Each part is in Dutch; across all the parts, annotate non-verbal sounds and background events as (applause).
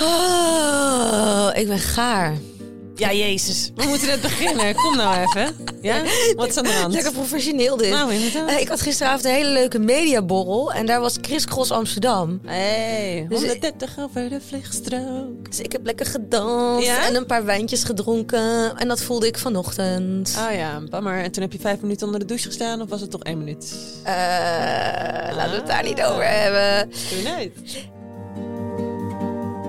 Oh, ik ben gaar. Ja, Jezus. We moeten net beginnen. Kom nou even. Ja? Wat is aan de hand? Lekker professioneel dit. Nou, inderdaad. Eh, ik had gisteravond een hele leuke mediaborrel en daar was Chris Cross Amsterdam. Hey, Dus- 130 over de vluchtstrook. Dus ik heb lekker gedanst Ja? en een paar wijntjes gedronken. En dat voelde ik vanochtend. Ah ja, bammer. En toen heb je vijf minuten onder de douche gestaan of was het toch één minuut? Eh, laten we het daar niet over hebben. Doe je nooit.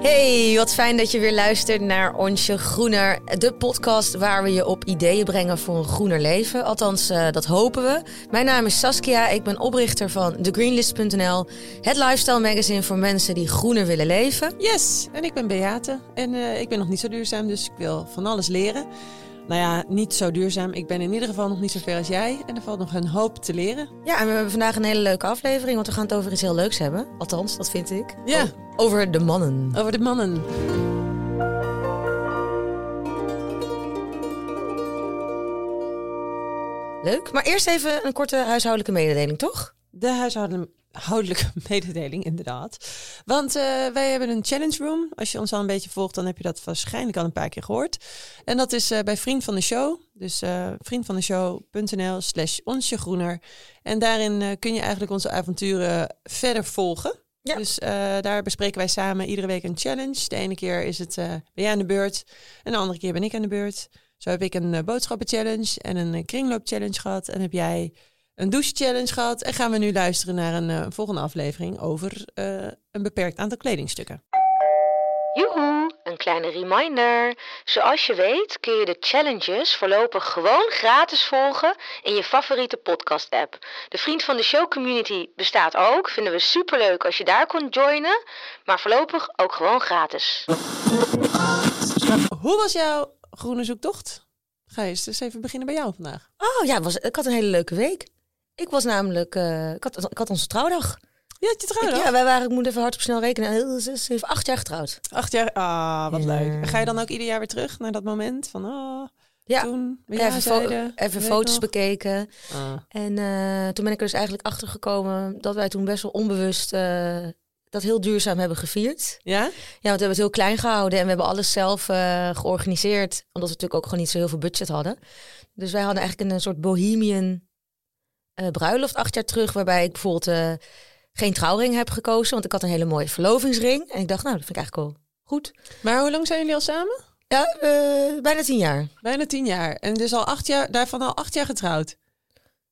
Hey, wat fijn dat je weer luistert naar Onsje Groener. De podcast waar we je op ideeën brengen voor een groener leven. Althans, eh, dat hopen we. Mijn naam is Saskia. Ik ben oprichter van TheGreenlist.nl. Het lifestyle magazine voor mensen die groener willen leven. Yes, en ik ben Beate. En eh, ik ben nog niet zo duurzaam, dus ik wil van alles leren. Nou ja, niet zo duurzaam. Ik ben in ieder geval nog niet zo ver als jij. En er valt nog een hoop te leren. Ja, en we hebben vandaag een hele leuke aflevering, want we gaan het over iets heel leuks hebben. Althans, dat vind ik. Ja. O- Over de mannen. Over de mannen. Leuk. Maar eerst even een korte huishoudelijke mededeling, toch? De huishoudelijke (laughs) mededeling, inderdaad. Want eh, wij hebben een challenge room. Als je ons al een beetje volgt, dan heb je dat waarschijnlijk al een paar keer gehoord. En dat is eh, bij Vriend van de Show. Dus eh vriendvandeshow.nl slash onsje groener. En daarin kun je eigenlijk onze avonturen verder volgen. Ja. Dus daar bespreken wij samen iedere week een challenge. De ene keer is het, ben jij aan de beurt. En de andere keer ben ik aan de beurt. Zo heb ik een eh, boodschappenchallenge en een uh, kringloopchallenge gehad. En heb jij een douche-challenge gehad. En gaan we nu luisteren naar een eh, volgende aflevering over eh, een beperkt aantal kledingstukken. Joehoe, een kleine reminder. Zoals je weet kun je de challenges voorlopig gewoon gratis volgen in je favoriete podcast-app. De Vriend van de Show community bestaat ook. Vinden we superleuk als je daar kon joinen. Maar voorlopig ook gewoon gratis. Hoe was jouw groene zoektocht? Ga je eens even beginnen bij jou vandaag. Oh ja, was, ik had een hele leuke week. Ik was namelijk, eh, ik, had, ik had onze trouwdag. Ja, je trouwdag? Ja, wij waren, ik moet even hard op snel rekenen, zes, zeven, acht jaar getrouwd. Acht jaar. Ah, wat Ja. leuk. Ga je dan ook ieder jaar weer terug naar dat moment van oh, Ja, toen ja even, zeiden, foto's nog? bekeken. Ah. En eh, toen ben ik er dus eigenlijk achter gekomen dat wij toen best wel onbewust eh, dat heel duurzaam hebben gevierd. Ja? Ja, want we hebben het heel klein gehouden en we hebben alles zelf georganiseerd. Omdat we natuurlijk ook gewoon niet zo heel veel budget hadden. Dus wij hadden eigenlijk een, soort bohemian eh, bruiloft acht jaar terug. Waarbij ik bijvoorbeeld eh, geen trouwring heb gekozen. Want ik had een hele mooie verlovingsring. En ik dacht, nou, dat vind ik eigenlijk wel goed. Maar hoe lang zijn jullie al samen? Ja, eh, bijna tien jaar. Bijna tien jaar. En dus al acht jaar, daarvan al acht jaar getrouwd.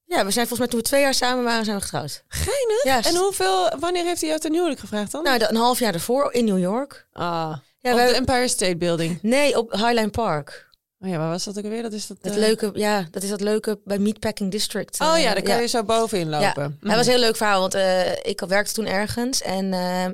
Ja, we zijn volgens mij toen we twee jaar samen waren, zijn we getrouwd. Geinig. Ja, En hoeveel, wanneer heeft hij jou ten huwelijk gevraagd dan? Nou, een half jaar ervoor in New York. ah, Ja, op wij- de Empire State Building. Nee, op Highline Park. Oh ja, waar was dat ook alweer? Dat is dat... Dat eh, leuke, ja, dat is dat leuke bij Meatpacking District. Oh ja, eh, daar kan je zo bovenin Ja, lopen. het was een heel leuk verhaal, want eh, ik werkte toen ergens en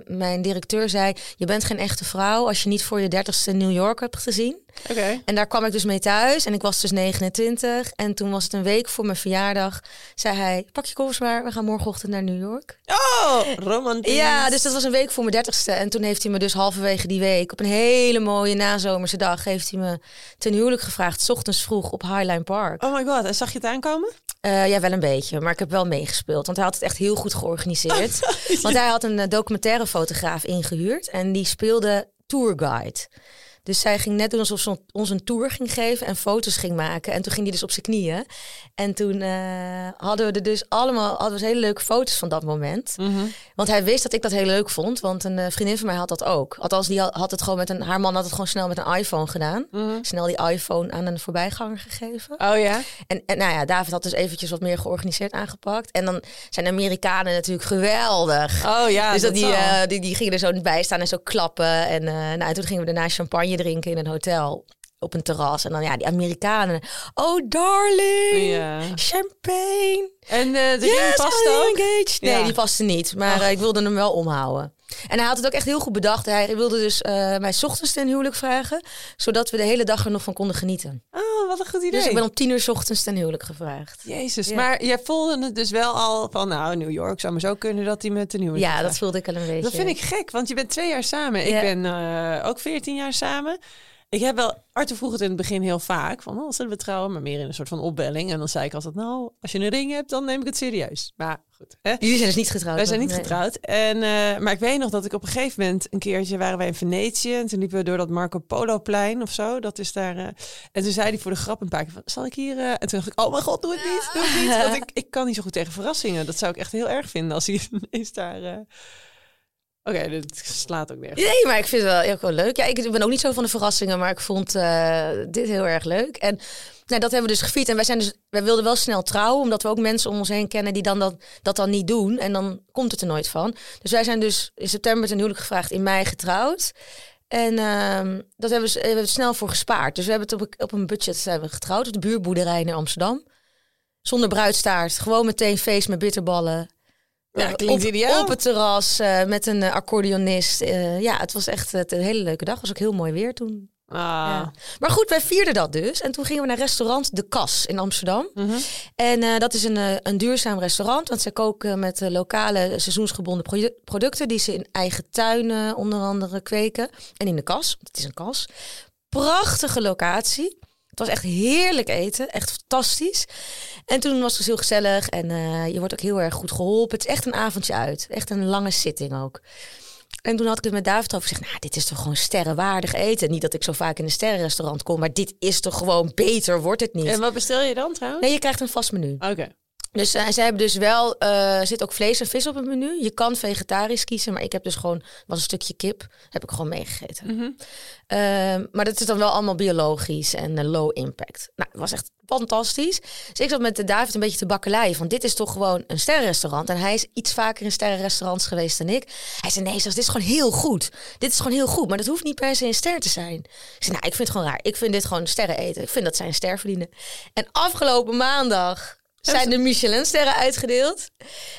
mijn directeur zei: Je bent geen echte vrouw als je niet voor je dertigste New York hebt gezien. Oké. En daar kwam ik dus mee thuis en ik was dus 29. En toen was het een week voor mijn verjaardag. Zei hij: Pak je koffers maar, we gaan morgenochtend naar New York. Oh, romantisch. Ja, dus dat was een week voor mijn dertigste. En toen heeft hij me dus halverwege die week op een hele mooie nazomerse dag heeft hij me ten huwelijk gevraagd, 's ochtends vroeg op Highline Park. Oh my god, en zag je het aankomen? Eh, ja, wel een beetje, maar ik heb wel meegespeeld. Want hij had het echt heel goed georganiseerd. (laughs) Want hij had een eh, documentaire fotograaf ingehuurd en die speelde tourguide. Dus zij ging net doen alsof ze ons een tour ging geven en foto's ging maken. En toen ging hij dus op zijn knieën. En toen eh, hadden we er dus allemaal hadden we dus hele leuke foto's van dat moment. Want hij wist dat ik dat heel leuk vond. Want een eh, vriendin van mij had dat ook. Althans, die had had het gewoon met een. Haar man had het gewoon snel met een iPhone gedaan. Snel die iPhone aan een voorbijganger gegeven. Oh ja? En, en nou ja, David had dus eventjes wat meer georganiseerd aangepakt. En dan zijn de Amerikanen natuurlijk geweldig. Oh ja, dus dat die, eh, die, die gingen er zo bij staan en zo klappen. En, nou, en toen gingen we daarna champagne drinken in een hotel op een terras. En dan ja, die Amerikanen. Oh, darling. Ja. Champagne. En eh de past I'm ook? Nee, Ja. die paste niet. Maar eh, ik wilde hem wel omhouden. En hij had het ook echt heel goed bedacht. Hij wilde dus eh, mij ochtends ten huwelijk vragen. Zodat we de hele dag er nog van konden genieten. Oh, wat een goed idee. Dus ik ben om tien uur 's ochtends ten huwelijk gevraagd. Jezus, Ja. maar jij voelde het dus wel al van, nou, New York zou maar zo kunnen dat hij met ten huwelijk Ja, dat voelde ik al een beetje. Dat vind ik gek, want je bent twee jaar samen. Ja. Ik ben eh, ook veertien jaar samen. Ik heb wel, Arthur vroeg het in het begin heel vaak, van oh, zullen we trouwen? Maar meer in een soort van opbelling. En dan zei ik altijd, nou, als je een ring hebt, dan neem ik het serieus. Maar goed. Hè? Jullie zijn dus niet getrouwd? Wij zijn niet Nee. getrouwd. En, eh, maar ik weet nog dat ik op een gegeven moment een keertje waren wij in Venetië. En toen liepen we door dat Marco Polo plein of zo. Dat is daar. eh, en toen zei hij voor de grap een paar keer van, zal ik hier... eh?" En toen dacht ik, oh mijn god, doe het niet, doe het niet. Want ik, ik kan niet zo goed tegen verrassingen. Dat zou ik echt heel erg vinden als hij (laughs) ineens daar... Oké, dit slaat ook nergens. Nee, maar ik vind het wel, ook wel leuk. Ja, ik ben ook niet zo van de verrassingen, maar ik vond eh, dit heel erg leuk. En nou, dat hebben we dus gevierd. En wij, zijn dus, wij wilden wel snel trouwen, omdat we ook mensen om ons heen kennen die dan dat, dat dan niet doen. En dan komt het er nooit van. Dus wij zijn dus in september ten huwelijk gevraagd, in mei getrouwd. En ehm, dat hebben we, we snel voor gespaard. Dus we hebben het op, op een budget zijn we getrouwd. Op de buurboerderij in Amsterdam. Zonder bruidstaart. Gewoon meteen feest met bitterballen. Ja, Eh, klinkt op, ideaal. Op het terras eh, met een eh, accordeonist. Ja, het was echt een hele leuke dag. was ook heel mooi weer toen. Ah. Ja. Maar goed, wij vierden dat dus. En toen gingen we naar restaurant De Kas in Amsterdam. Mhm. En dat is een, een duurzaam restaurant. Want zij koken met lokale seizoensgebonden produ- producten... die ze in eigen tuinen onder andere kweken. En in de kas, want het is een kas. Prachtige locatie. Het was echt heerlijk eten. Echt fantastisch. En toen was het dus heel gezellig. En eh, je wordt ook heel erg goed geholpen. Het is echt een avondje uit. Echt een lange zitting ook. En toen had ik het met David over gezegd, nou, dit is toch gewoon sterrenwaardig eten. Niet dat ik zo vaak in een sterrenrestaurant kom, maar dit is toch gewoon beter, wordt het niet. En wat bestel je dan trouwens? Nee, je krijgt een vast menu. Oké. Dus uh, zij hebben dus wel, eh, er zit ook vlees en vis op het menu. Je kan vegetarisch kiezen, maar ik heb dus gewoon, was een stukje kip, heb ik gewoon meegegeten. Mhm. Ehm, maar dat is dan wel allemaal biologisch en eh, low impact. Nou, het was echt fantastisch. Dus ik zat met de David een beetje te bakkeleien van dit is toch gewoon een sterrenrestaurant. En hij is iets vaker in sterrenrestaurants geweest dan ik. Hij zei nee, Sas, dit is gewoon heel goed. Dit is gewoon heel goed, maar dat hoeft niet per se een ster te zijn. Ik zei nou, ik vind het gewoon raar. Ik vind dit gewoon sterren eten. Ik vind dat zij een ster verdienen. En afgelopen maandag zijn de Michelin-sterren uitgedeeld.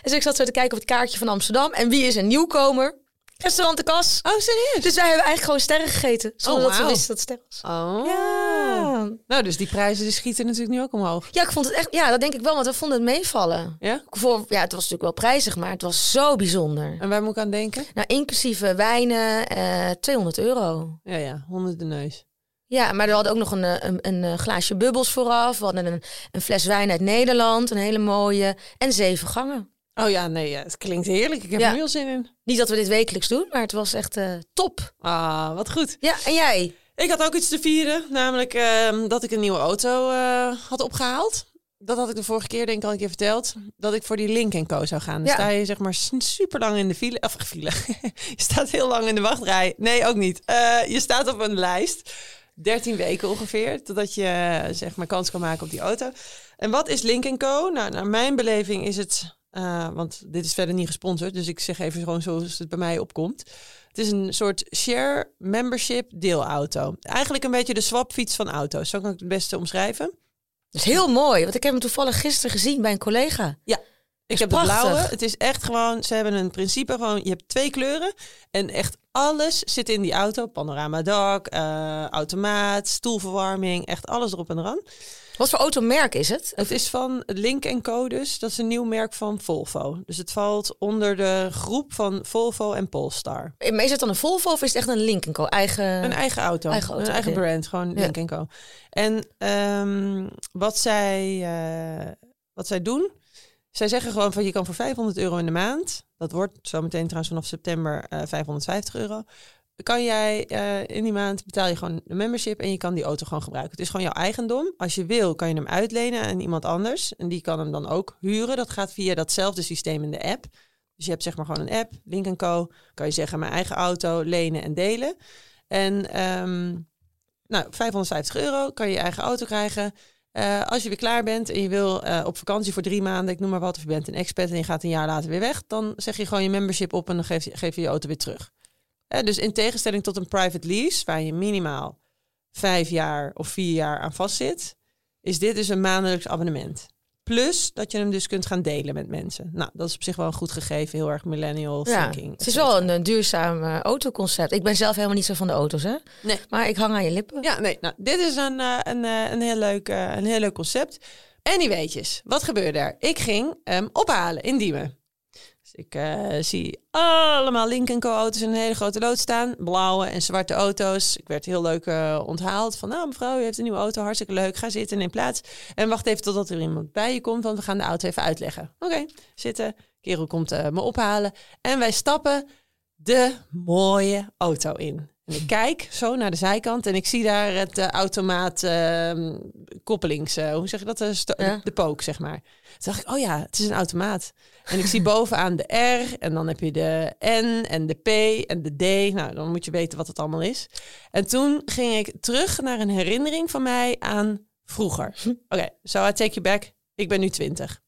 Dus ik zat zo te kijken op het kaartje van Amsterdam. En wie is een nieuwkomer? Restaurant de Kas. Oh, serieus? Dus wij hebben eigenlijk gewoon sterren gegeten. Zonder Oh, dat we wauw. wisten dat het ster was. Oh. Ja. Nou, dus die prijzen die schieten natuurlijk nu ook omhoog. ja, ik vond het echt... Ja, dat denk ik wel, want we vonden het meevallen. Ja? Voor, ja, het was natuurlijk wel prijzig, maar het was zo bijzonder. En waar moet ik aan denken? Nou, inclusief eh, wijnen, eh 200 euro. Ja, ja, honderd de neus. Ja, maar we hadden ook nog een, eh, een, een eh, glaasje bubbels vooraf. We hadden een, een fles wijn uit Nederland, een hele mooie. En zeven gangen. Oh ja, nee, ja, het klinkt heerlijk. Ik heb Ja. er heel zin in. Niet dat we dit wekelijks doen, maar het was echt eh, top. Ah, wat goed. Ja, en jij? Ik had ook iets te vieren, namelijk ehm, dat ik een nieuwe auto had opgehaald. Dat had ik de vorige keer denk ik al een keer verteld. Dat ik voor die Link Co zou gaan. Dan Ja. sta je zeg maar super lang in de file. Of file. (laughs) je staat heel lang in de wachtrij. Nee, ook niet. Je staat op een lijst. 13 weken ongeveer. Totdat je eh, zeg maar kans kan maken op die auto. En wat is Link Co? Nou, naar mijn beleving is het... eh, want dit is verder niet gesponsord. Dus ik zeg even gewoon zoals het bij mij opkomt. Het is een soort share membership deelauto. Eigenlijk een beetje de swapfiets van auto's. Zo kan ik het beste omschrijven. Dat is heel mooi, want ik heb hem toevallig gisteren gezien bij een collega. Ik heb prachtig. de blauwe. Het is echt gewoon, ze hebben een principe gewoon, je hebt twee kleuren en echt alles zit in die auto. Panorama dak, eh, automaat, stoelverwarming, echt alles erop en eraan. Wat voor automerk is het? Het is van Link Co dus, dat is een nieuw merk van Volvo. Dus het valt onder de groep van Volvo en Polestar. Maar is het dan een Volvo of is het echt een Lincoln Co? Eigen... Een eigen auto. eigen auto, Een eigen brand, gewoon Ja. Link Co. En ehm, wat, zij, eh, wat zij doen, zij zeggen gewoon van je kan voor 500 euro in de maand, dat wordt zometeen trouwens vanaf september eh 550 euro, kan jij eh, in die maand betaal je gewoon de membership en je kan die auto gewoon gebruiken. Het is gewoon jouw eigendom. Als je wil, kan je hem uitlenen aan iemand anders en die kan hem dan ook huren. Dat gaat via datzelfde systeem in de app. Dus je hebt zeg maar gewoon een app, Link Co. Kan je zeggen mijn eigen auto lenen en delen. En ehm, nou, 550 euro kan je je eigen auto krijgen. Eh, als je weer klaar bent en je wil eh, op vakantie voor drie maanden, ik noem maar wat, of je bent een expat en je gaat een jaar later weer weg, dan zeg je gewoon je membership op en dan geef je, geef je je auto weer terug. Dus in tegenstelling tot een private lease, waar je minimaal vijf jaar of vier jaar aan vastzit, is dit dus een maandelijks abonnement. Plus dat je hem dus kunt gaan delen met mensen. Nou, dat is op zich wel een goed gegeven, heel erg millennial Ja, thinking. het is wel een, eh, duurzaam eh, autoconcept. Ik ben zelf helemaal niet zo van de auto's, hè? Nee. Maar ik hang aan je lippen. Ja, nee, nou, dit is een, eh, een, een, heel leuk, een heel leuk concept. Anyways, wat gebeurde er? Ik ging hem ophalen in Diemen. Dus ik eh, zie allemaal Lincoln Co-auto's in een hele grote lood staan. Blauwe en zwarte auto's. Ik werd heel leuk uh, onthaald van, nou mevrouw, u heeft een nieuwe auto, hartstikke leuk. Ga zitten, neem plaats. En wacht even totdat er iemand bij je komt, want we gaan de auto even uitleggen. Oké, zitten. Kerel komt uh, me ophalen. En wij stappen de mooie auto in. En ik kijk zo naar de zijkant en ik zie daar het uh, automaat uh, koppelings, uh, hoe zeg je dat? De, Ja. de pook, zeg maar. Toen dacht ik, oh ja, het is een automaat. En ik zie bovenaan de R en dan heb je de N en de P en de D. Nou, dan moet je weten wat het allemaal is. En toen ging ik terug naar een herinnering van mij aan vroeger. Oké, so I take you back. Ik ben nu 20.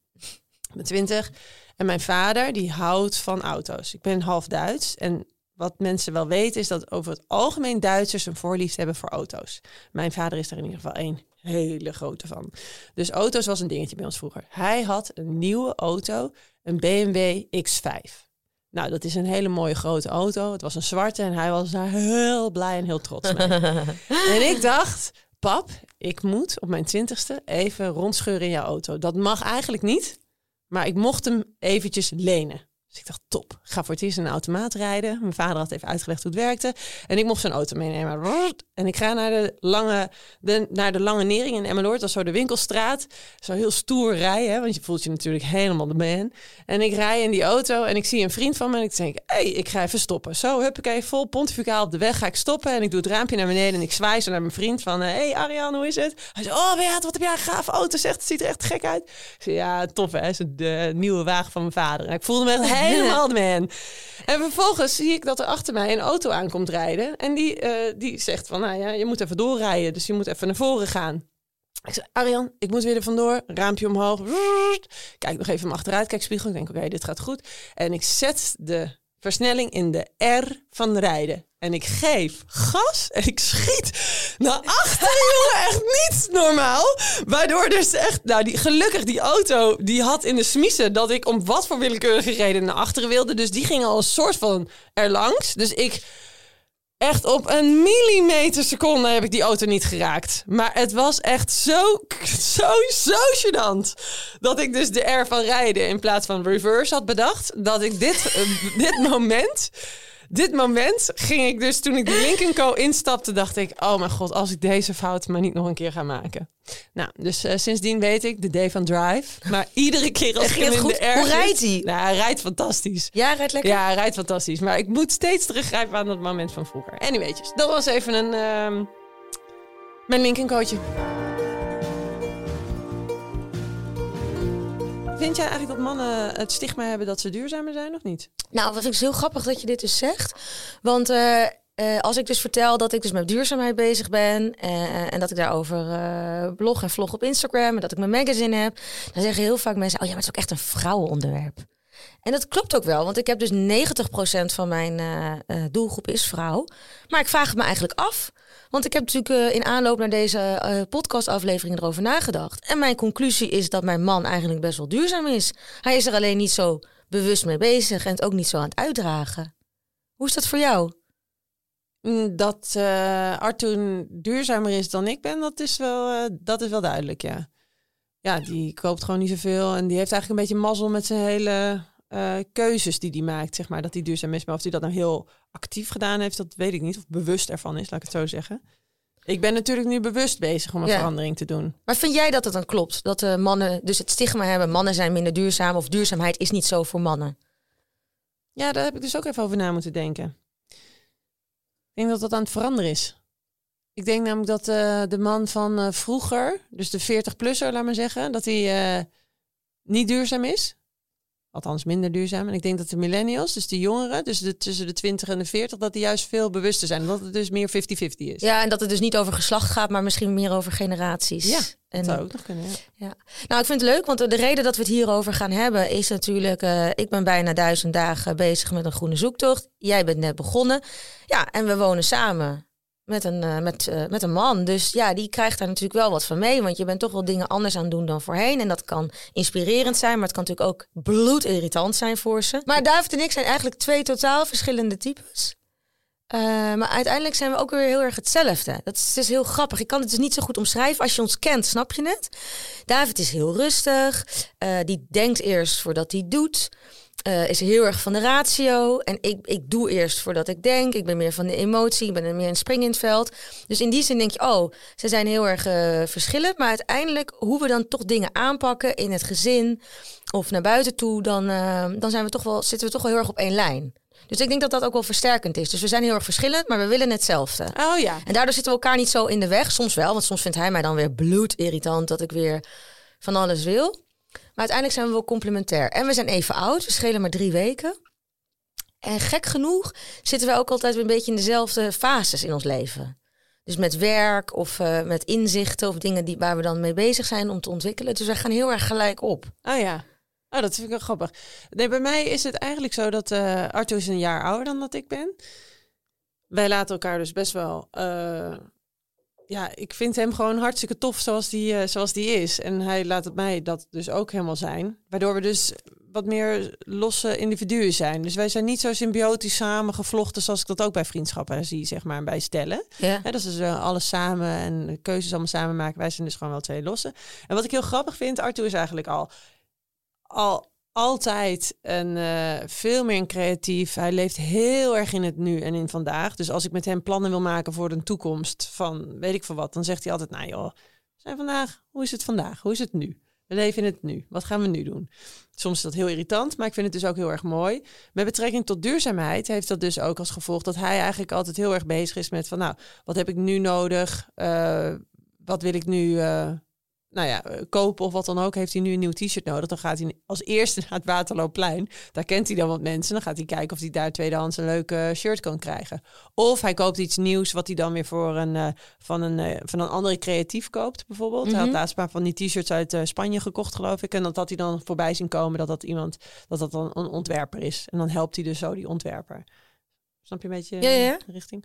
Ik ben 20 en mijn vader die houdt van auto's. Ik ben half Duits en wat mensen wel weten is dat over het algemeen Duitsers een voorliefde hebben voor auto's. Mijn vader is er in ieder geval één hele grote van. Dus auto's was een dingetje bij ons vroeger. Hij had een nieuwe auto, een BMW X5. Nou, dat is een hele mooie grote auto. Het was een zwarte en hij was daar heel blij en heel trots mee. (laughs) en ik dacht, pap, ik moet op mijn twintigste even rondscheuren in jouw auto. Dat mag eigenlijk niet, maar ik mocht hem eventjes lenen. Dus ik dacht, top. Ga voor het eerst in een automaat rijden. Mijn vader had even uitgelegd hoe het werkte. En ik mocht zijn auto meenemen. En ik ga naar de lange, de, naar de lange nering in Emmeloord. Dat is zo de winkelstraat. Zo heel stoer rijden, want je voelt je natuurlijk helemaal de man. En ik rij in die auto en ik zie een vriend van me. En ik denk, hé, hey, ik ga even stoppen. Zo, huppakee, vol pontificaal op de weg ga ik stoppen. En ik doe het raampje naar beneden en ik zwaai zo naar mijn vriend van... Hé, hey, Arjan, hoe is het? Hij zegt, oh wat heb jij een gaaf auto, zegt. Het ziet er echt gek uit. Ja, tof hè, is de nieuwe wagen van mijn vader. En ik voelde me echt helemaal (laughs) de man. En vervolgens zie ik dat er achter mij een auto aankomt rijden. En die, uh, die zegt van, nou ja, je moet even doorrijden. Dus je moet even naar voren gaan. Ik zeg, Arjan, ik moet weer er vandoor. Raampje omhoog. Kijk nog even mijn achteruit. Kijk spiegel. Ik denk, oké, okay, dit gaat goed. En ik zet de versnelling in de R van rijden. En ik geef gas en ik schiet naar achter, (laughs) jongen. Echt niet normaal. Waardoor dus echt, nou, die, gelukkig die auto, die had in de smiezen dat ik om wat voor willekeurige reden naar achteren wilde. Dus die ging al een soort van erlangs. Dus ik, echt op een millimeter seconde heb ik die auto niet geraakt. Maar het was echt zo, (laughs) zo, zo gênant. Dat ik dus de R van rijden in plaats van reverse had bedacht. Dat ik dit, uh, (laughs) dit moment dit moment ging ik dus, toen ik de Lincoln Co. instapte, dacht ik, oh mijn god, als ik deze fout maar niet nog een keer ga maken. Nou, dus uh, sindsdien weet ik, de day van Drive. Maar (laughs) iedere keer als ik hem in goed? de R Hoe rijdt hij? Nou, hij rijdt fantastisch. Ja, hij rijdt lekker. Ja, hij rijdt fantastisch. Maar ik moet steeds teruggrijpen aan dat moment van vroeger. Anyways, dat was even een... ehm, mijn Lincoln coachje. Vind jij eigenlijk dat mannen het stigma hebben dat ze duurzamer zijn of niet? Nou, wat vind ik heel grappig dat je dit dus zegt. Want eh, eh, als ik dus vertel dat ik dus met duurzaamheid bezig ben eh, en dat ik daarover blog en vlog op Instagram en dat ik mijn magazine heb, dan zeggen heel vaak mensen: Oh ja, maar het is ook echt een vrouwenonderwerp. En dat klopt ook wel, want ik heb dus 90% van mijn doelgroep is vrouw. Maar ik vraag het me eigenlijk af. Want ik heb natuurlijk eh, in aanloop naar deze eh, podcastaflevering erover nagedacht. En mijn conclusie is dat mijn man eigenlijk best wel duurzaam is. Hij is er alleen niet zo bewust mee bezig en het ook niet zo aan het uitdragen. Hoe is dat voor jou? Mm, Dat eh Artoon duurzamer is dan ik ben, dat is wel, dat is wel duidelijk, ja. Ja, die koopt gewoon niet zoveel. En die heeft eigenlijk een beetje mazzel met zijn hele eh, keuzes die hij maakt, zeg maar. Dat hij duurzaam is. Maar of hij dat nou heel actief gedaan heeft, dat weet ik niet. Of bewust ervan is, laat ik het zo zeggen. Ik ben natuurlijk nu bewust bezig om een Ja. verandering te doen. Maar vind jij dat het dan klopt? Dat de mannen dus het stigma hebben, mannen zijn minder duurzaam of duurzaamheid is niet zo voor mannen? Ja, daar heb ik dus ook even over na moeten denken. Ik denk dat dat aan het veranderen is. Ik denk namelijk dat eh, de man van eh, vroeger, dus de 40-plusser, laat maar zeggen, dat hij eh, niet duurzaam is. Althans, minder duurzaam. En ik denk dat de millennials, dus de jongeren, dus de, tussen de 20 en de 40, dat die juist veel bewuster zijn. Dat het dus meer 50-50 is. Ja, en dat het dus niet over geslacht gaat, maar misschien meer over generaties. Ja, en, Dat zou ook nog kunnen, ja. Nou, ik vind het leuk, want de reden dat we het hierover gaan hebben is natuurlijk... eh, ik ben bijna duizend dagen bezig met een groene zoektocht. Jij bent net begonnen. Ja, en we wonen samen met een, eh, met, eh, met een man. Dus ja, die krijgt daar natuurlijk wel wat van mee. Want je bent toch wel dingen anders aan het doen dan voorheen. En dat kan inspirerend zijn, maar het kan natuurlijk ook bloedirritant zijn voor ze. Maar David en ik zijn eigenlijk twee totaal verschillende types. Eh, maar uiteindelijk zijn we ook weer heel erg hetzelfde. Dat is, is heel grappig. Ik kan het dus niet zo goed omschrijven. Als je ons kent, snap je het? David is heel rustig. Die denkt eerst voordat hij doet. Eh, is heel erg van de ratio. En ik, ik doe eerst voordat ik denk. Ik ben meer van de emotie. Ik ben meer een spring in het veld. Dus in die zin denk je, oh, ze zijn heel erg uh, verschillend. Maar uiteindelijk, hoe we dan toch dingen aanpakken in het gezin of naar buiten toe, dan, uh, dan zijn we toch wel, zitten we toch wel heel erg op één lijn. Dus ik denk dat dat ook wel versterkend is. Dus we zijn heel erg verschillend, maar we willen hetzelfde. Oh ja. En daardoor zitten we elkaar niet zo in de weg. Soms wel, want soms vindt hij mij dan weer bloedirritant dat ik weer van alles wil. Maar uiteindelijk zijn we wel complementair. En we zijn even oud, we schelen maar drie weken. En gek genoeg zitten we ook altijd een beetje in dezelfde fases in ons leven. Dus met werk of uh, met inzichten of dingen die, waar we dan mee bezig zijn om te ontwikkelen. Dus wij gaan heel erg gelijk op. Oh ja. Oh, dat vind ik wel grappig. Nee, bij mij is het eigenlijk zo dat uh, Arthur is een jaar ouder dan dat ik ben. Wij laten elkaar dus best wel uh, ja, ik vind hem gewoon hartstikke tof zoals die, uh, zoals die is. En hij laat het mij dat dus ook helemaal zijn. Waardoor we dus wat meer losse individuen zijn. Dus wij zijn niet zo symbiotisch samengevlochten zoals ik dat ook bij vriendschappen zie, zeg maar, bij stellen. Ja. dat is dus uh, alles samen en keuzes allemaal samen maken. Wij zijn dus gewoon wel twee losse. En wat ik heel grappig vind, Arthur is eigenlijk al, al altijd een uh, veel meer creatief. Hij leeft heel erg in het nu en in vandaag. Dus als ik met hem plannen wil maken voor een toekomst van weet ik veel wat, dan zegt hij altijd: Nou joh, zijn vandaag, hoe is het vandaag? Hoe is het nu? We leven in het nu. Wat gaan we nu doen? Soms is dat heel irritant, maar ik vind het dus ook heel erg mooi. Met betrekking tot duurzaamheid heeft dat dus ook als gevolg dat hij eigenlijk altijd heel erg bezig is met van nou, wat heb ik nu nodig? Uh, wat wil ik nu uh, nou ja, kopen of wat dan ook, heeft hij nu een nieuw t-shirt nodig. Dan gaat hij als eerste (laughs) naar het Waterloopplein. Daar kent hij dan wat mensen. Dan gaat hij kijken of hij daar tweedehands een leuke shirt kan krijgen. Of hij koopt iets nieuws wat hij dan weer voor een, uh, van, een, uh, van een andere creatief koopt, bijvoorbeeld. Hij had laatst maar van die t-shirts uit uh, Spanje gekocht, geloof ik. En dat had hij dan voorbij zien komen dat dat iemand, dat dat dan een ontwerper is. En dan helpt hij dus zo die ontwerper. Snap je een beetje ja, ja. de richting?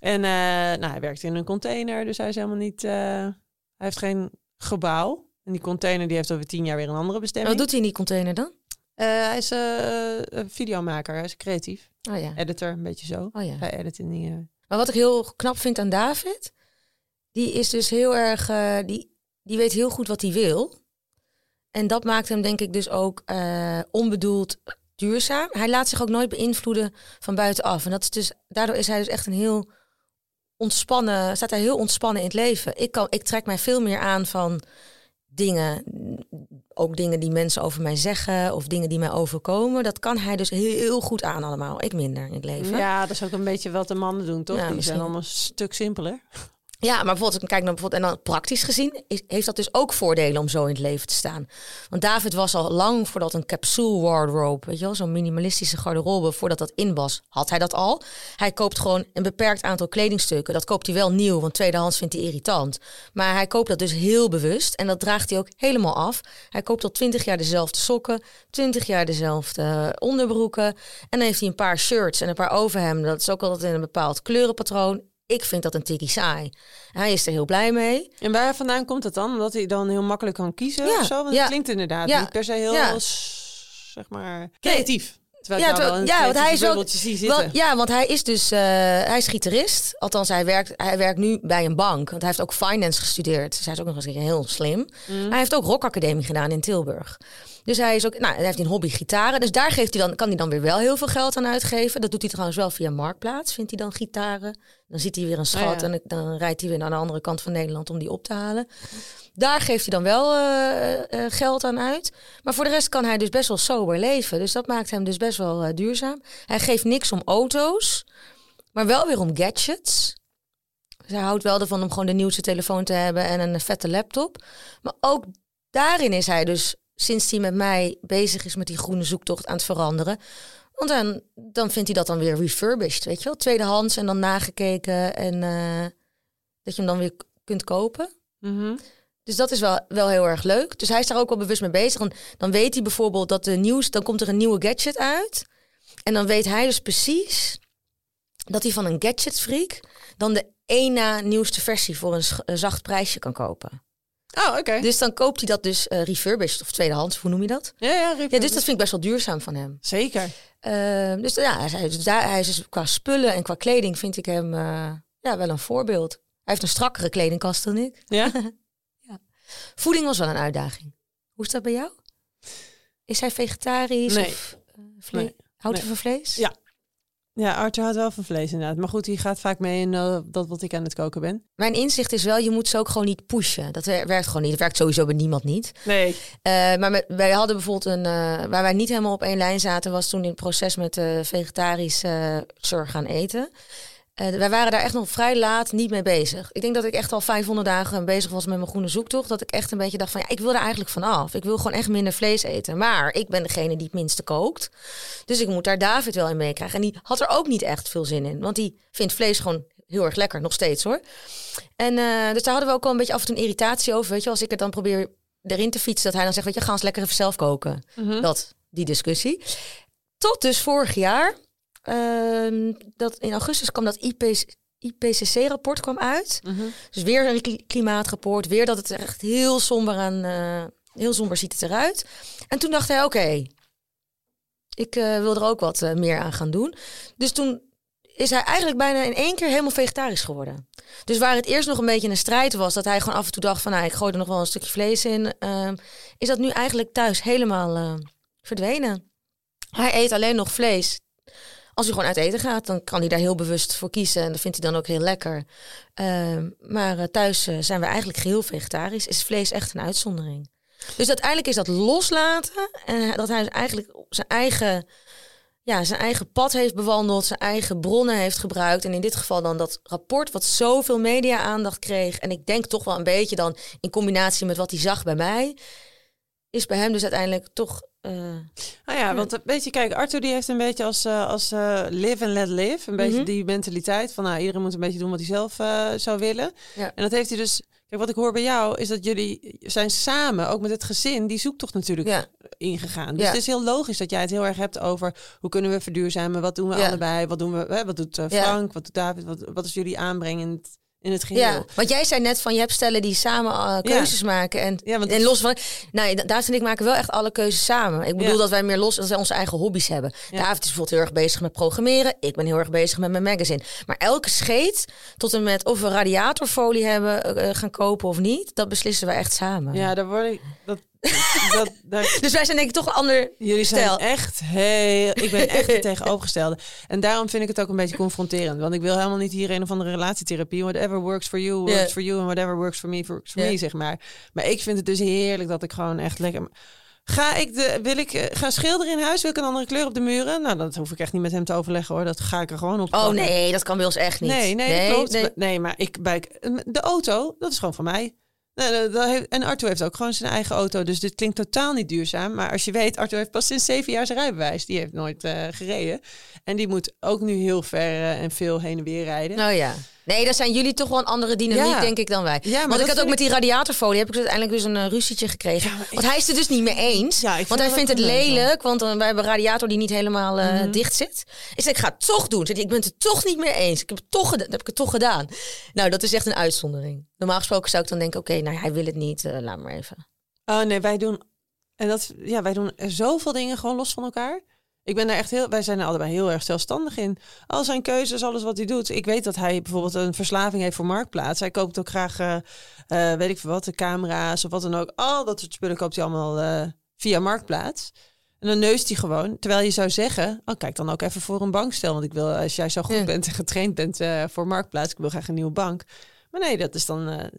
En nou, hij werkt in een container, dus hij is helemaal niet... hij heeft geen gebouw. En die container die heeft over tien jaar weer een andere bestemming. Wat doet hij in die container dan? Uh, hij is uh, een videomaker, hij is creatief. Oh ja. Editor, een beetje zo. Oh ja. Hij edit in die... Uh... Maar wat ik heel knap vind aan David, die is dus heel erg, die, die weet heel goed wat hij wil. En dat maakt hem denk ik dus ook onbedoeld duurzaam. Hij laat zich ook nooit beïnvloeden van buitenaf. En dat is dus, daardoor is hij dus echt een heel ontspannen, staat hij heel ontspannen in het leven. Ik, kan, ik trek mij veel meer aan van dingen, ook dingen die mensen over mij zeggen of dingen die mij overkomen. Dat kan hij dus heel, heel goed aan allemaal. Ik minder in het leven. Ja, dat is ook een beetje wat de mannen doen, toch? Ja, die misschien. zijn allemaal een stuk simpeler. Ja, maar bijvoorbeeld, kijk naar bijvoorbeeld, en dan praktisch gezien, heeft dat dus ook voordelen om zo in het leven te staan. Want David was al lang voordat een capsule wardrobe, weet je wel, zo'n minimalistische garderobe, voordat dat in was, had hij dat al. Hij koopt gewoon een beperkt aantal kledingstukken. Dat koopt hij wel nieuw, want tweedehands vindt hij irritant. Maar hij koopt dat dus heel bewust en dat draagt hij ook helemaal af. Hij koopt al twintig jaar dezelfde sokken, twintig jaar dezelfde onderbroeken. En dan heeft hij een paar shirts en een paar overhemden. Dat is ook altijd in een bepaald kleurenpatroon ik vind dat een tikkie saai. Hij is er heel blij mee. En waar vandaan komt het dan? Omdat hij dan heel makkelijk kan kiezen ja, of zo? Want ja. het klinkt inderdaad Ja. niet per se heel, Ja. zeg maar, creatief. Terwijl Ja, wel een ja, want hij is wel- zitten. ja, want hij is dus eh, hij is gitarist. Althans, hij werkt, hij werkt nu bij een bank. Want hij heeft ook finance gestudeerd. Dus hij is ook nog eens heel slim. Mm. Hij heeft ook rockacademie gedaan in Tilburg. Dus hij is ook, nou, hij heeft een hobby gitaren. Dus daar geeft hij dan, kan hij dan weer wel heel veel geld aan uitgeven. Dat doet hij trouwens wel via Marktplaats. Vindt hij dan gitaren? Dan ziet hij weer een schat Oh ja. en dan rijdt hij weer naar de andere kant van Nederland om die op te halen. Daar geeft hij dan wel eh, eh, geld aan uit. Maar voor de rest kan hij dus best wel sober leven. Dus dat maakt hem dus best wel eh, duurzaam. Hij geeft niks om auto's, maar wel weer om gadgets. Dus hij houdt wel ervan om gewoon de nieuwste telefoon te hebben en een vette laptop. Maar ook daarin is hij dus, sinds hij met mij bezig is met die groene zoektocht aan het veranderen. Want dan, dan vindt hij dat dan weer refurbished, weet je wel? Tweedehands en dan nagekeken en eh, dat je hem dan weer kunt kopen. Mhm. Dus dat is wel, wel heel erg leuk. Dus hij is daar ook wel bewust mee bezig. En dan weet hij bijvoorbeeld dat de nieuws, dan komt er een nieuwe gadget uit. En dan weet hij dus precies dat hij van een gadgetfreak dan de één na nieuwste versie voor een, zacht prijsje kan kopen. Oh, oké. Dus dan koopt hij dat dus eh, refurbished of tweedehands, hoe noem je dat? Ja, ja, Ja, dus dat vind ik best wel duurzaam van hem. Zeker. Eh, dus ja, hij, is- dus daar, hij is dus qua spullen en qua kleding vind ik hem eh, ja, wel een voorbeeld. Hij heeft een strakkere kledingkast dan ik. Ja? (laughs) Voeding was wel een uitdaging. Hoe is dat bij jou? Is hij vegetarisch Nee. of eh, Nee. Houdt Nee. u van vlees? Ja. Ja, Arthur houdt wel van vlees inderdaad. Maar goed, die gaat vaak mee in eh, dat wat ik aan het koken ben. Mijn inzicht is wel, je moet ze ook gewoon niet pushen. Dat wer- werkt gewoon niet. Dat werkt sowieso bij niemand niet. Nee. Eh, maar met- wij hadden bijvoorbeeld een... waar wij niet helemaal op één lijn zaten... was toen in het proces met de vegetarisch eh zorg gaan eten. Eh, wij waren daar echt nog vrij laat niet mee bezig. Ik denk dat ik echt al 500 dagen bezig was met mijn groene zoektocht. Dat ik echt een beetje dacht van... ja, ik wil er eigenlijk vanaf. Ik wil gewoon echt minder vlees eten. Maar ik ben degene die het minste kookt. Dus ik moet daar David wel in meekrijgen. En die had er ook niet echt veel zin in. Want die vindt vlees gewoon heel erg lekker. Nog steeds hoor. En eh, dus daar hadden we ook al een beetje af en toe een irritatie over. Weet je, als ik het dan probeer erin te fietsen, dat hij dan zegt, weet je, ga eens lekker even zelf koken. Mhm. Dat, die discussie. Tot dus vorig jaar, ehm, dat in augustus kwam dat IPC IPCC-rapport kwam uit. Mhm. Dus weer een kli- klimaatrapport, weer dat het er echt heel somber aan, eh, heel somber ziet het eruit. En toen dacht hij, oké, ik eh, wil er ook wat eh, meer aan gaan doen. Dus toen is hij eigenlijk bijna in één keer helemaal vegetarisch geworden. Dus waar het eerst nog een beetje een strijd was, dat hij gewoon af en toe dacht van, nou, ik gooi er nog wel een stukje vlees in, ehm, is dat nu eigenlijk thuis helemaal verdwenen. Hij eet alleen nog vlees. Als hij gewoon uit eten gaat, dan kan hij daar heel bewust voor kiezen. En dat vindt hij dan ook heel lekker. Ehm, maar eh, thuis eh, zijn we eigenlijk geheel vegetarisch. Is vlees echt een uitzondering. Dus uiteindelijk is dat loslaten. En dat hij eigenlijk zijn eigen, ja, zijn eigen pad heeft bewandeld. Zijn eigen bronnen heeft gebruikt. En in dit geval dan dat rapport wat zoveel media-aandacht kreeg. En ik denk toch wel een beetje dan in combinatie met wat hij zag bij mij. Is bij hem dus uiteindelijk toch... eh, Nou ja, want eh, weet je, kijk, Arthur die heeft een beetje als, eh, als eh, live and let live. Een beetje Mhm. die mentaliteit van nou, iedereen moet een beetje doen wat hij zelf eh, zou willen. Ja. En dat heeft hij dus. Kijk, wat ik hoor bij jou is dat jullie zijn samen, ook met het gezin, die zoektocht natuurlijk ja. ingegaan. Dus Ja. het is heel logisch dat jij het heel erg hebt over hoe kunnen we verduurzamen, wat doen we allebei, wat doen we, hè, wat doet eh. Frank, wat doet David, wat, wat is jullie aanbreng in het, geheel? Ja, want jij zei net van je hebt stellen die samen eh, keuzes maken. En, Ja, want en los van. Nou, Da- David en ik maken wel echt alle keuzes samen. Ik bedoel Ja. dat wij meer los, dat wij onze eigen hobby's hebben. David is bijvoorbeeld heel erg bezig met programmeren. Ik ben heel erg bezig met mijn magazine. Maar elke scheet, tot en met of we radiatorfolie hebben eh, eh, gaan kopen of niet, dat beslissen wij echt samen. Ja, daar word ik. Dat, (laughs) dat, Dus wij zijn denk ik toch een ander Jullie zijn stijl. echt heel... Ik ben echt het (laughs) tegenovergestelde. En daarom vind ik het ook een beetje confronterend. Want ik wil helemaal niet hier een of andere relatietherapie. Whatever works for you, works for you. And whatever works for me, works for me, zeg maar. Maar ik vind het dus heerlijk dat ik gewoon echt lekker... Ga ik, de, wil ik eh, gaan schilderen in huis? Wil ik een andere kleur op de muren? Nou, dat hoef ik echt niet met hem te overleggen hoor. Dat ga ik er gewoon op. Oh nee, dat kan bij ons echt niet. Nee, nee, klopt. nee. Maar- Nee, maar ik bij de auto, dat is gewoon van mij. En Arthur heeft ook gewoon zijn eigen auto. Dus dit klinkt totaal niet duurzaam. Maar als je weet, Arthur heeft pas sinds zeven jaar zijn rijbewijs. Die heeft nooit eh, gereden. En die moet ook nu heel ver eh, en veel heen en weer rijden. Nou ja. Nee, dan zijn jullie toch wel een andere dynamiek, Ja. denk ik, dan wij. Ja, maar Want ik dat had ook met die radiatorfolie, heb ik dus uiteindelijk dus een eh, ruzietje gekregen. Ja, maar ik- Want hij is het dus niet mee eens. Ja, want hij dat vindt het lelijk, want eh, wij hebben een radiator die niet helemaal eh, Mhm. dicht zit. Ik zei, ik ga het toch doen. Zei ik ben het er toch niet mee eens. Ik heb het toch heb ik het toch gedaan. Nou, dat is echt een uitzondering. Normaal gesproken zou ik dan denken, oké, nou hij wil het niet, eh, laat maar even. Oh nee, wij doen. En dat, ja, wij doen zoveel dingen gewoon los van elkaar. Ik ben daar echt heel. Wij zijn er allebei heel erg zelfstandig in. Al zijn keuzes, alles wat hij doet. Ik weet dat hij bijvoorbeeld een verslaving heeft voor marktplaats. Hij koopt ook graag, eh, eh, weet ik veel wat, de camera's of wat dan ook. Al dat soort spullen koopt hij allemaal eh, via marktplaats. En dan neust hij gewoon. Terwijl je zou zeggen, oh, kijk dan ook even voor een bankstel. Want ik wil, als jij zo goed Ja. bent en getraind bent voor marktplaats, ik wil graag een nieuwe bank. Maar nee, dat is dan.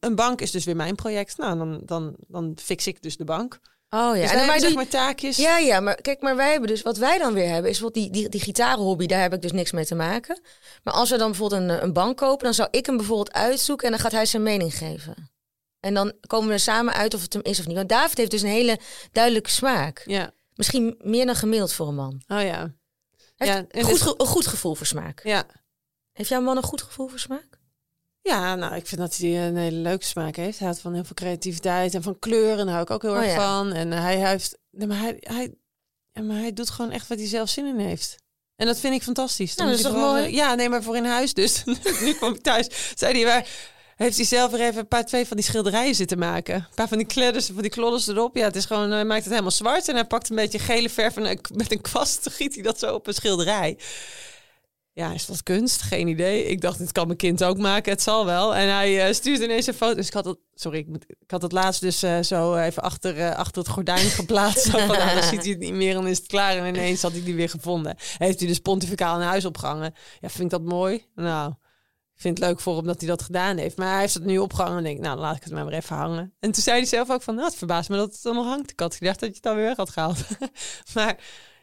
een bank is dus weer mijn project. Nou, dan, dan, dan fix ik dus de bank. Oh ja, Dus en wij dan hebben zeg maar taakjes. Ja, ja, maar kijk, maar wij hebben dus, wat wij dan weer hebben, is wat die, die, die gitarenhobby, daar heb ik dus niks mee te maken. Maar als we dan bijvoorbeeld een, een bank kopen, dan zou ik hem bijvoorbeeld uitzoeken en dan gaat hij zijn mening geven. En dan komen we er samen uit of het hem is of niet. Want David heeft dus een hele duidelijke smaak. Ja. Misschien meer dan gemiddeld voor een man. Oh ja. Hij Ja, heeft een, goed, ge- een goed gevoel voor smaak. Ja. Heeft jouw man een goed gevoel voor smaak? Ja, nou, ik vind dat hij een hele leuke smaak heeft. Hij houdt van heel veel creativiteit en van kleuren. Hou ik ook heel Oh erg ja. van. En eh, hij heeft... Nee, maar hij, hij, maar hij doet gewoon echt wat hij zelf zin in heeft. En dat vind ik fantastisch. Nou, dat is toch gewoon- mooi? Ja, nee, maar voor in huis dus. (laughs) nu kwam ik thuis. Zei hij, waar heeft hij zelf weer even een paar twee van die schilderijen zitten maken. Een paar van die kledders, van die klodders erop. Ja, het is gewoon, hij maakt het helemaal zwart. En hij pakt een beetje gele verf en met een kwast (laughs) giet hij dat zo op een schilderij. Ja, is dat kunst? Geen idee. Ik dacht, dit kan mijn kind ook maken. Het zal wel. En hij uh, stuurt ineens een foto. Dus ik had het, sorry, ik, ik had het laatst dus uh, zo even achter, uh, achter het gordijn geplaatst. van, nou, dan ziet hij het niet meer en is het klaar. En ineens had hij die weer gevonden. Heeft hij dus pontificaal in huis opgehangen. Ja, vind ik dat mooi? Nou, ik vind het leuk voor hem dat hij dat gedaan heeft. Maar hij heeft het nu opgehangen en denk nou, dan laat ik het maar weer even hangen. En toen zei hij zelf ook van, nou, het verbaast me dat het dan nog hangt. Ik had gedacht dat je het dan weer weg had gehaald. (laughs) maar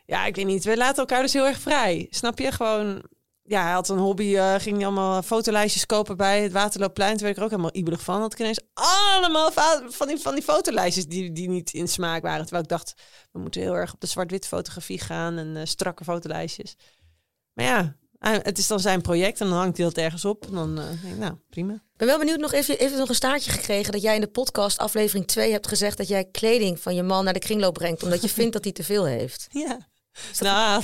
ja, ik weet niet. We laten elkaar dus heel erg vrij. Snap je? Gewoon ja, hij had een hobby, uh, ging hij allemaal fotolijstjes kopen bij het Waterloopplein. Toen werd ik er ook helemaal ibelig van. Dat ik ineens allemaal van die, van die fotolijstjes die, die niet in smaak waren. Terwijl ik dacht, we moeten heel erg op de zwart-wit fotografie gaan en uh, strakke fotolijstjes. Maar ja, het is dan zijn project en dan hangt hij dat ergens op. En dan uh, denk ik, nou, prima. Ik ben wel benieuwd, nog even, even nog een staartje gekregen... dat jij in de podcast aflevering 2 hebt gezegd... dat jij kleding van je man naar de kringloop brengt... omdat je vindt dat hij te veel heeft. (laughs) Ja. Nou,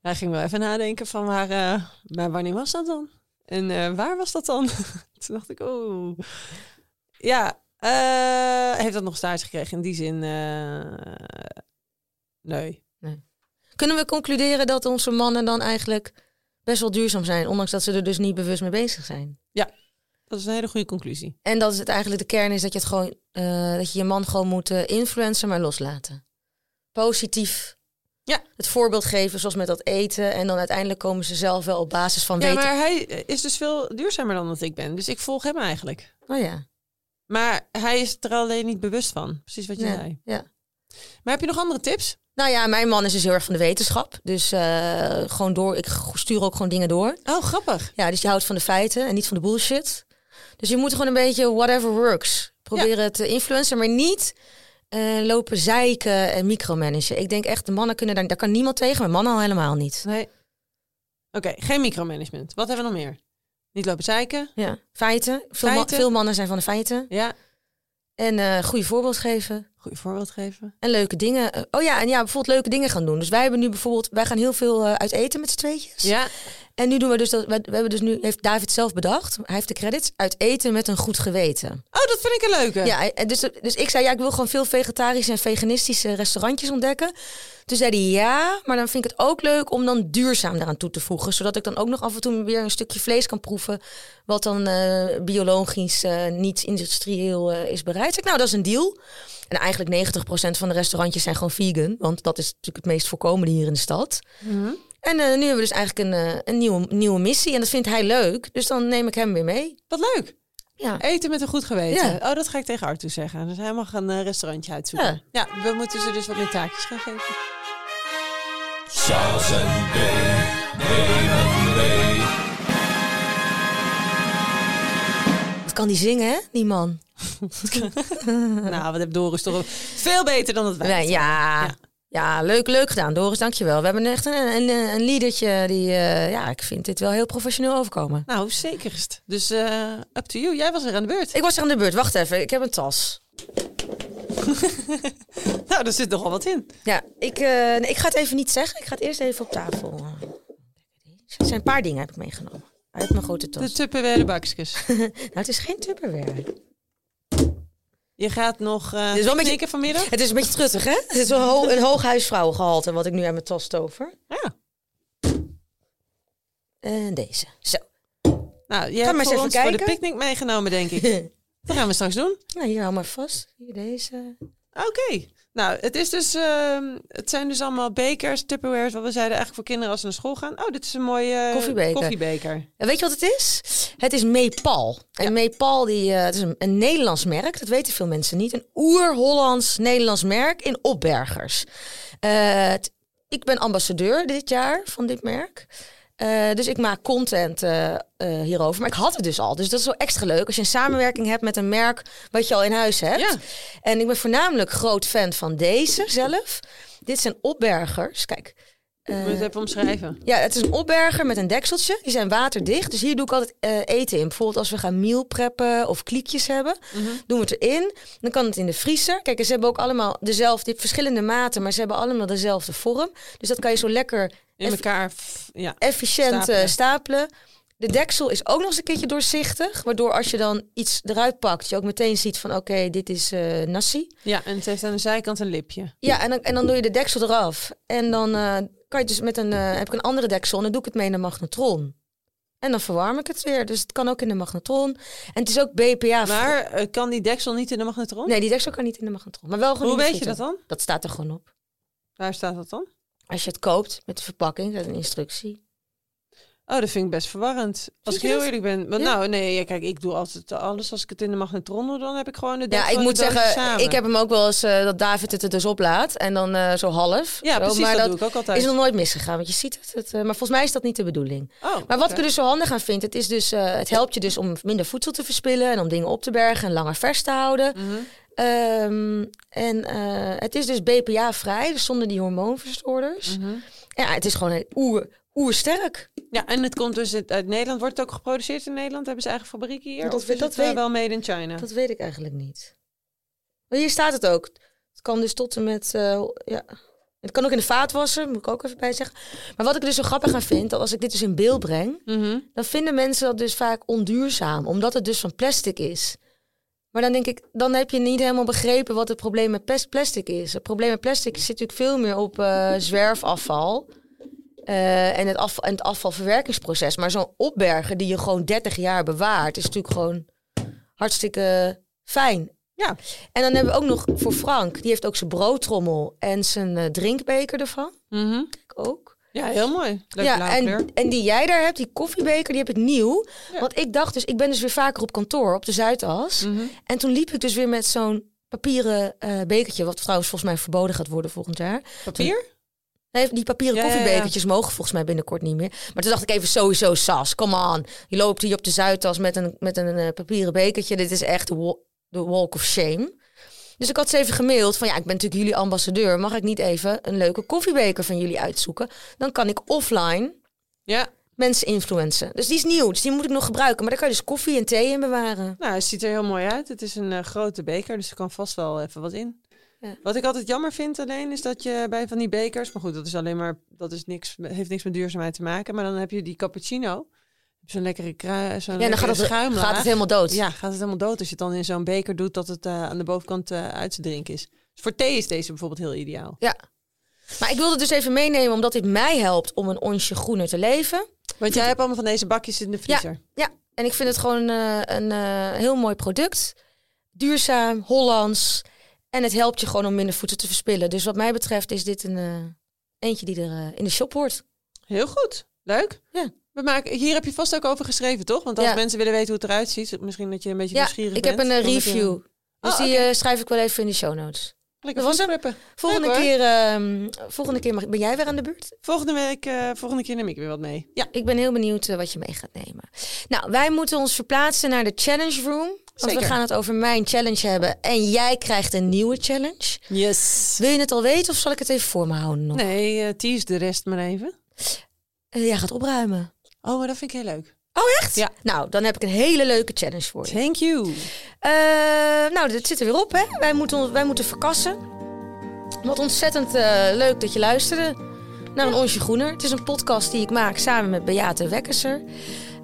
hij ging wel even nadenken van waar, uh, maar wanneer was dat dan? En uh, waar was dat dan? (laughs) Toen dacht ik, oh. Ja, uh, heeft dat nog staars gekregen in die zin? nee. nee. Kunnen we concluderen dat onze mannen dan eigenlijk best wel duurzaam zijn, ondanks dat ze er dus niet bewust mee bezig zijn? Ja, dat is een hele goede conclusie. En dat is het eigenlijk de kern is dat je het gewoon, dat je je man gewoon moet influencen, maar loslaten. Positief ja. Het voorbeeld geven, zoals met dat eten. En dan uiteindelijk komen ze zelf wel op basis van ja, weten. maar hij is dus veel duurzamer dan dat ik ben. Dus ik volg hem eigenlijk. Oh ja. Maar hij is er alleen niet bewust van. Precies wat je ja. zei. Ja. Maar heb je nog andere tips? Nou ja, mijn man is dus heel erg van de wetenschap. Dus uh, gewoon door. Ik stuur ook gewoon dingen door. Oh, grappig. Ja, dus je houdt van de feiten en niet van de bullshit. Dus je moet gewoon een beetje whatever works proberen ja. te influencen, maar niet uh, lopen zeiken en micromanagen. Ik denk echt, de mannen kunnen daar, daar kan niemand tegen, maar mannen al helemaal niet. Nee. Oké, okay, geen micromanagement. Wat hebben we nog meer? Niet lopen zeiken. Ja, feiten. Veel, feiten. Ma veel mannen zijn van de feiten. Ja. En uh, goede voorbeeld geven. Goede voorbeeld geven. En leuke dingen. Uh, oh ja, en ja, bijvoorbeeld leuke dingen gaan doen. Dus wij hebben nu bijvoorbeeld, wij gaan heel veel uh, uit eten met z'n tweetjes. Ja. En nu doen we dus dat. We, we hebben dus nu, heeft David zelf bedacht. Hij heeft de credits uit eten met een goed geweten. Oh, dat vind ik een leuke. Ja, en dus, dus ik zei ja, ik wil gewoon veel vegetarische en veganistische restaurantjes ontdekken. Toen zei hij ja, maar dan vind ik het ook leuk om dan duurzaam daaraan toe te voegen. Zodat ik dan ook nog af en toe weer een stukje vlees kan proeven. Wat dan uh, biologisch, uh, niet industrieel uh, is bereid. Zeg, nou, dat is een deal. En eigenlijk 90% van de restaurantjes zijn gewoon vegan. Want dat is natuurlijk het meest voorkomende hier in de stad. Mm -hmm. En uh, nu hebben we dus eigenlijk een, uh, een nieuwe, nieuwe missie. En dat vindt hij leuk. Dus dan neem ik hem weer mee. Wat leuk. Ja. Eten met een goed geweten. Ja. Oh, dat ga ik tegen Arthur zeggen. Dus hij mag een uh, restaurantje uitzoeken. Ja. ja, we moeten ze dus wat meer taakjes gaan geven. Charles en B. nemen mee. Wat kan die zingen, hè, die man? (laughs) nou, wat heb Doris toch veel beter dan het wij. Nee, ja. Ja. Leuk, leuk gedaan, Doris. Dankjewel. We hebben echt een, een, een liedertje die, uh, ja, ik vind dit wel heel professioneel overkomen. Nou, zekerst. Dus uh, up to you. Jij was er aan de beurt. Ik was er aan de beurt. Wacht even, ik heb een tas. (laughs) nou, er zit nogal wat in. Ja, ik, uh, nee, ik ga het even niet zeggen. Ik ga het eerst even op tafel. Er zijn een paar dingen heb ik meegenomen. Uit mijn grote tas. De Tupperware bakjes. (laughs) nou, het is geen Tupperware. Je gaat nog uh, het is wel een beetje, vanmiddag? Het is een beetje truttig, hè? Het is wel een, ho een hooghuisvrouwengehalte wat ik nu aan mijn tas stover. Ja. En deze. Zo. Nou, je hebt maar voor ons voor de picknick meegenomen, denk ik. (laughs) dat gaan we straks doen. Nou, hier hou maar vast. Hier deze. Oké. Okay. Nou, het, is dus, uh, het zijn dus allemaal bekers, Tupperwares, wat we zeiden eigenlijk voor kinderen als ze naar school gaan. Oh, dit is een mooie uh, koffiebeker. koffiebeker. En weet je wat het is? Het is Meepal. En ja. Meepal, die, uh, het is een, een, Nederlands merk. Dat weten veel mensen niet. Een oer-Hollands Nederlands merk in opbergers. Het, ik ben ambassadeur dit jaar van dit merk. Uh, dus ik maak content uh, uh, hierover. Maar ik had het dus al. Dus dat is wel extra leuk. Als je een samenwerking hebt met een merk wat je al in huis hebt. Ja. En ik ben voornamelijk groot fan van deze zelf. Dit zijn opbergers. Kijk. Moet je het even omschrijven? Ja, het is een opberger met een dekseltje. Die zijn waterdicht. Dus hier doe ik altijd eten in. Bijvoorbeeld als we gaan meal preppen of kliekjes hebben. Mm -hmm. Doen we het erin. Dan kan het in de vriezer. Kijk, ze hebben ook allemaal dezelfde, verschillende maten. Maar ze hebben allemaal dezelfde vorm. Dus dat kan je zo lekker in elkaar ja, efficiënt stapelen. stapelen. De deksel is ook nog eens een keertje doorzichtig. Waardoor als je dan iets eruit pakt, je ook meteen ziet van oké, okay, dit is uh, nasi. Ja, en het heeft aan de zijkant een lipje. Ja, en dan, en dan doe je de deksel eraf. En dan uh, kan je dus met een, eh, heb ik een andere deksel en dan doe ik het mee in de magnetron. En dan verwarm ik het weer. Dus het kan ook in de magnetron. En het is ook BPA. Maar eh, kan die deksel niet in de magnetron? Nee, die deksel kan niet in de magnetron. Maar wel gewoon Hoe weet je dat dan? Dat staat er gewoon op. Waar staat dat dan? Als je het koopt met de verpakking, dat is een instructie. Oh, dat vind ik best verwarrend. Als ik heel dat? eerlijk ben. Want Ja. nou, nee, ja, kijk, ik doe altijd alles als ik het in de magnetron doe, dan heb ik gewoon de Ja, ik moet zeggen, samen. ik heb hem ook wel eens eh, dat David het er dus oplaat. En dan eh, zo half. Ja, zo, precies, maar dat, dat doe ik ook altijd. is nog nooit misgegaan. Want je ziet het. het eh, maar volgens mij is dat niet de bedoeling. Oh, Maar wat oké. ik er dus zo handig aan vind, het, is dus, het helpt je dus om minder voedsel te verspillen. En om dingen op te bergen en langer vers te houden. Ehm, en het is dus BPA-vrij, dus zonder die hormoonverstoorders. Mhm. Ja, het is gewoon oer, oersterk. Ja, en het komt dus uit uit Nederland. Wordt het ook geproduceerd in Nederland? Hebben ze eigen fabriek hier? Dat of is dat het weet- wel made in China? Dat weet ik eigenlijk niet. Maar hier staat het ook. Het kan dus tot en met, eh, ja... Het kan ook in de vaatwasser, moet ik ook even bij zeggen. Maar wat ik dus zo grappig aan vind, dat als ik dit dus in beeld breng, Mhm. dan vinden mensen dat dus vaak onduurzaam, omdat het dus van plastic is. Maar dan denk ik, dan heb je niet helemaal begrepen wat het probleem met plas- plastic is. Het probleem met plastic zit natuurlijk veel meer op eh, zwerfafval eh, en, het en het afvalverwerkingsproces. Maar zo'n opbergen die je gewoon 30 jaar bewaart, is natuurlijk gewoon hartstikke fijn. Ja. En dan hebben we ook nog voor Frank, die heeft ook zijn broodtrommel en zijn eh, drinkbeker ervan. Ik ook. Ja, heel mooi. Leuk ja, en, en die jij daar hebt, die koffiebeker, die heb ik nieuw. Ja. Want ik dacht dus, ik ben dus weer vaker op kantoor, op de Zuidas. Mhm. En toen liep ik dus weer met zo'n papieren eh, bekertje, wat trouwens volgens mij verboden gaat worden volgend jaar. Papier? Nee, die papieren Ja, ja, ja. koffiebekertjes mogen volgens mij binnenkort niet meer. Maar toen dacht ik even sowieso, Sas, come on. Je loopt hier op de Zuidas met een, met een eh, papieren bekertje. Dit is echt de wa- de walk of shame. Dus ik had ze even gemaild van ja, ik ben natuurlijk jullie ambassadeur. Mag ik niet even een leuke koffiebeker van jullie uitzoeken? Dan kan ik offline Ja. mensen influencen. Dus die is nieuw, dus die moet ik nog gebruiken. Maar daar kan je dus koffie en thee in bewaren. Nou, het ziet er heel mooi uit. Het is een eh, grote beker, dus er kan vast wel even wat in. Ja. Wat ik altijd jammer vind alleen, is dat je bij van die bekers... Maar goed, dat is alleen maar... Dat is niks, heeft niks met duurzaamheid te maken. Maar dan heb je die cappuccino. Zo'n lekkere krui, zo'n Ja, dan gaat het, schuimlaag. gaat het helemaal dood. Ja, gaat het helemaal dood als je het dan in zo'n beker doet... dat het eh, aan de bovenkant eh, uit te drinken is. Dus voor thee is deze bijvoorbeeld heel ideaal. Ja. Maar ik wilde het dus even meenemen, omdat dit mij helpt om een onsje groener te leven. Want jij hebt allemaal van deze bakjes in de vriezer. Ja, en ik vind het gewoon eh, een heel mooi product. Duurzaam, Hollands. En het helpt je gewoon om minder voedsel te verspillen. Dus wat mij betreft is dit een eh, eentje die er eh, in de shop hoort. Heel goed. Leuk. Ja. We maken, hier heb je vast ook over geschreven, toch? Want als Ja. mensen willen weten hoe het eruit ziet, misschien dat je een beetje Ja, nieuwsgierig ik bent. heb een eh, je review. Dus Oh, die schrijf ik wel even in de show notes. Lekker Dat was hem. voetstrippen. Volgende Leuk, keer, ehm, volgende keer mag, ben jij weer aan de beurt? Volgende week, volgende keer neem ik weer wat mee. Ja, Ik ben heel benieuwd wat je mee gaat nemen. Nou, wij moeten ons verplaatsen naar de challenge room. Want Zeker. we gaan het over mijn challenge hebben. En jij krijgt een nieuwe challenge. yes. Wil je het al weten of zal ik het even voor me houden nog? Nee, eh tease de rest maar even. Eh, jij gaat opruimen. Oh, maar dat vind ik heel leuk. Oh, echt? Ja. Nou, dan heb ik een hele leuke challenge voor je. Thank you. Eh, nou, dit zit er weer op, hè? Wij moeten, wij moeten verkassen. Wat ontzettend leuk dat je luisterde naar een Onsje Groener. Het is een podcast die ik maak samen met Beate Wekkerser.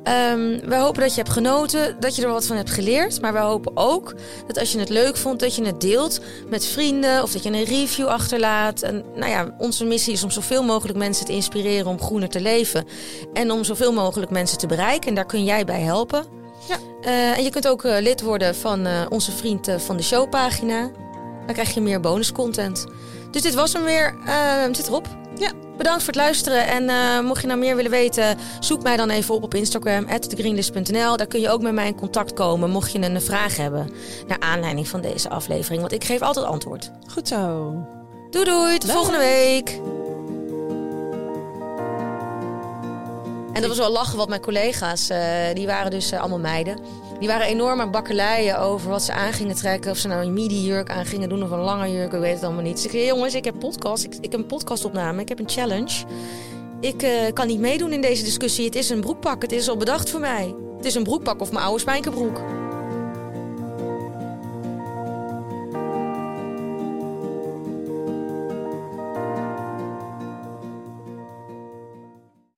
Ehm wij hopen dat je hebt genoten, dat je er wat van hebt geleerd. Maar wij hopen ook dat als je het leuk vond, dat je het deelt met vrienden. Of dat je een review achterlaat. En nou ja, onze missie is om zoveel mogelijk mensen te inspireren om groener te leven. En om zoveel mogelijk mensen te bereiken. En daar kun jij bij helpen. Ja. Eh, en je kunt ook eh, lid worden van eh, onze vriend van de showpagina. Dan krijg je meer bonuscontent. Dus dit was hem weer. Eh, het zit erop. Ja. Bedankt voor het luisteren. En eh, mocht je nou meer willen weten, zoek mij dan even op op Instagram, thegreenlist.nl. Daar kun je ook met mij in contact komen, mocht je een vraag hebben naar aanleiding van deze aflevering. Want ik geef altijd antwoord. Goed zo. Doei doei, tot Bye. volgende week. En dat was wel lachen, want mijn collega's, eh, die waren dus eh, allemaal meiden. Die waren enorm aan bakkeleien over wat ze aan gingen trekken. Of ze nou een midi-jurk aan gingen doen of een lange jurk, ik weet het allemaal niet. Zei, jongens, ik heb podcast, ik, ik heb een podcastopname, ik heb een challenge. Ik eh, kan niet meedoen in deze discussie. Het is een broekpak, het is al bedacht voor mij. Het is een broekpak of mijn oude spijkerbroek.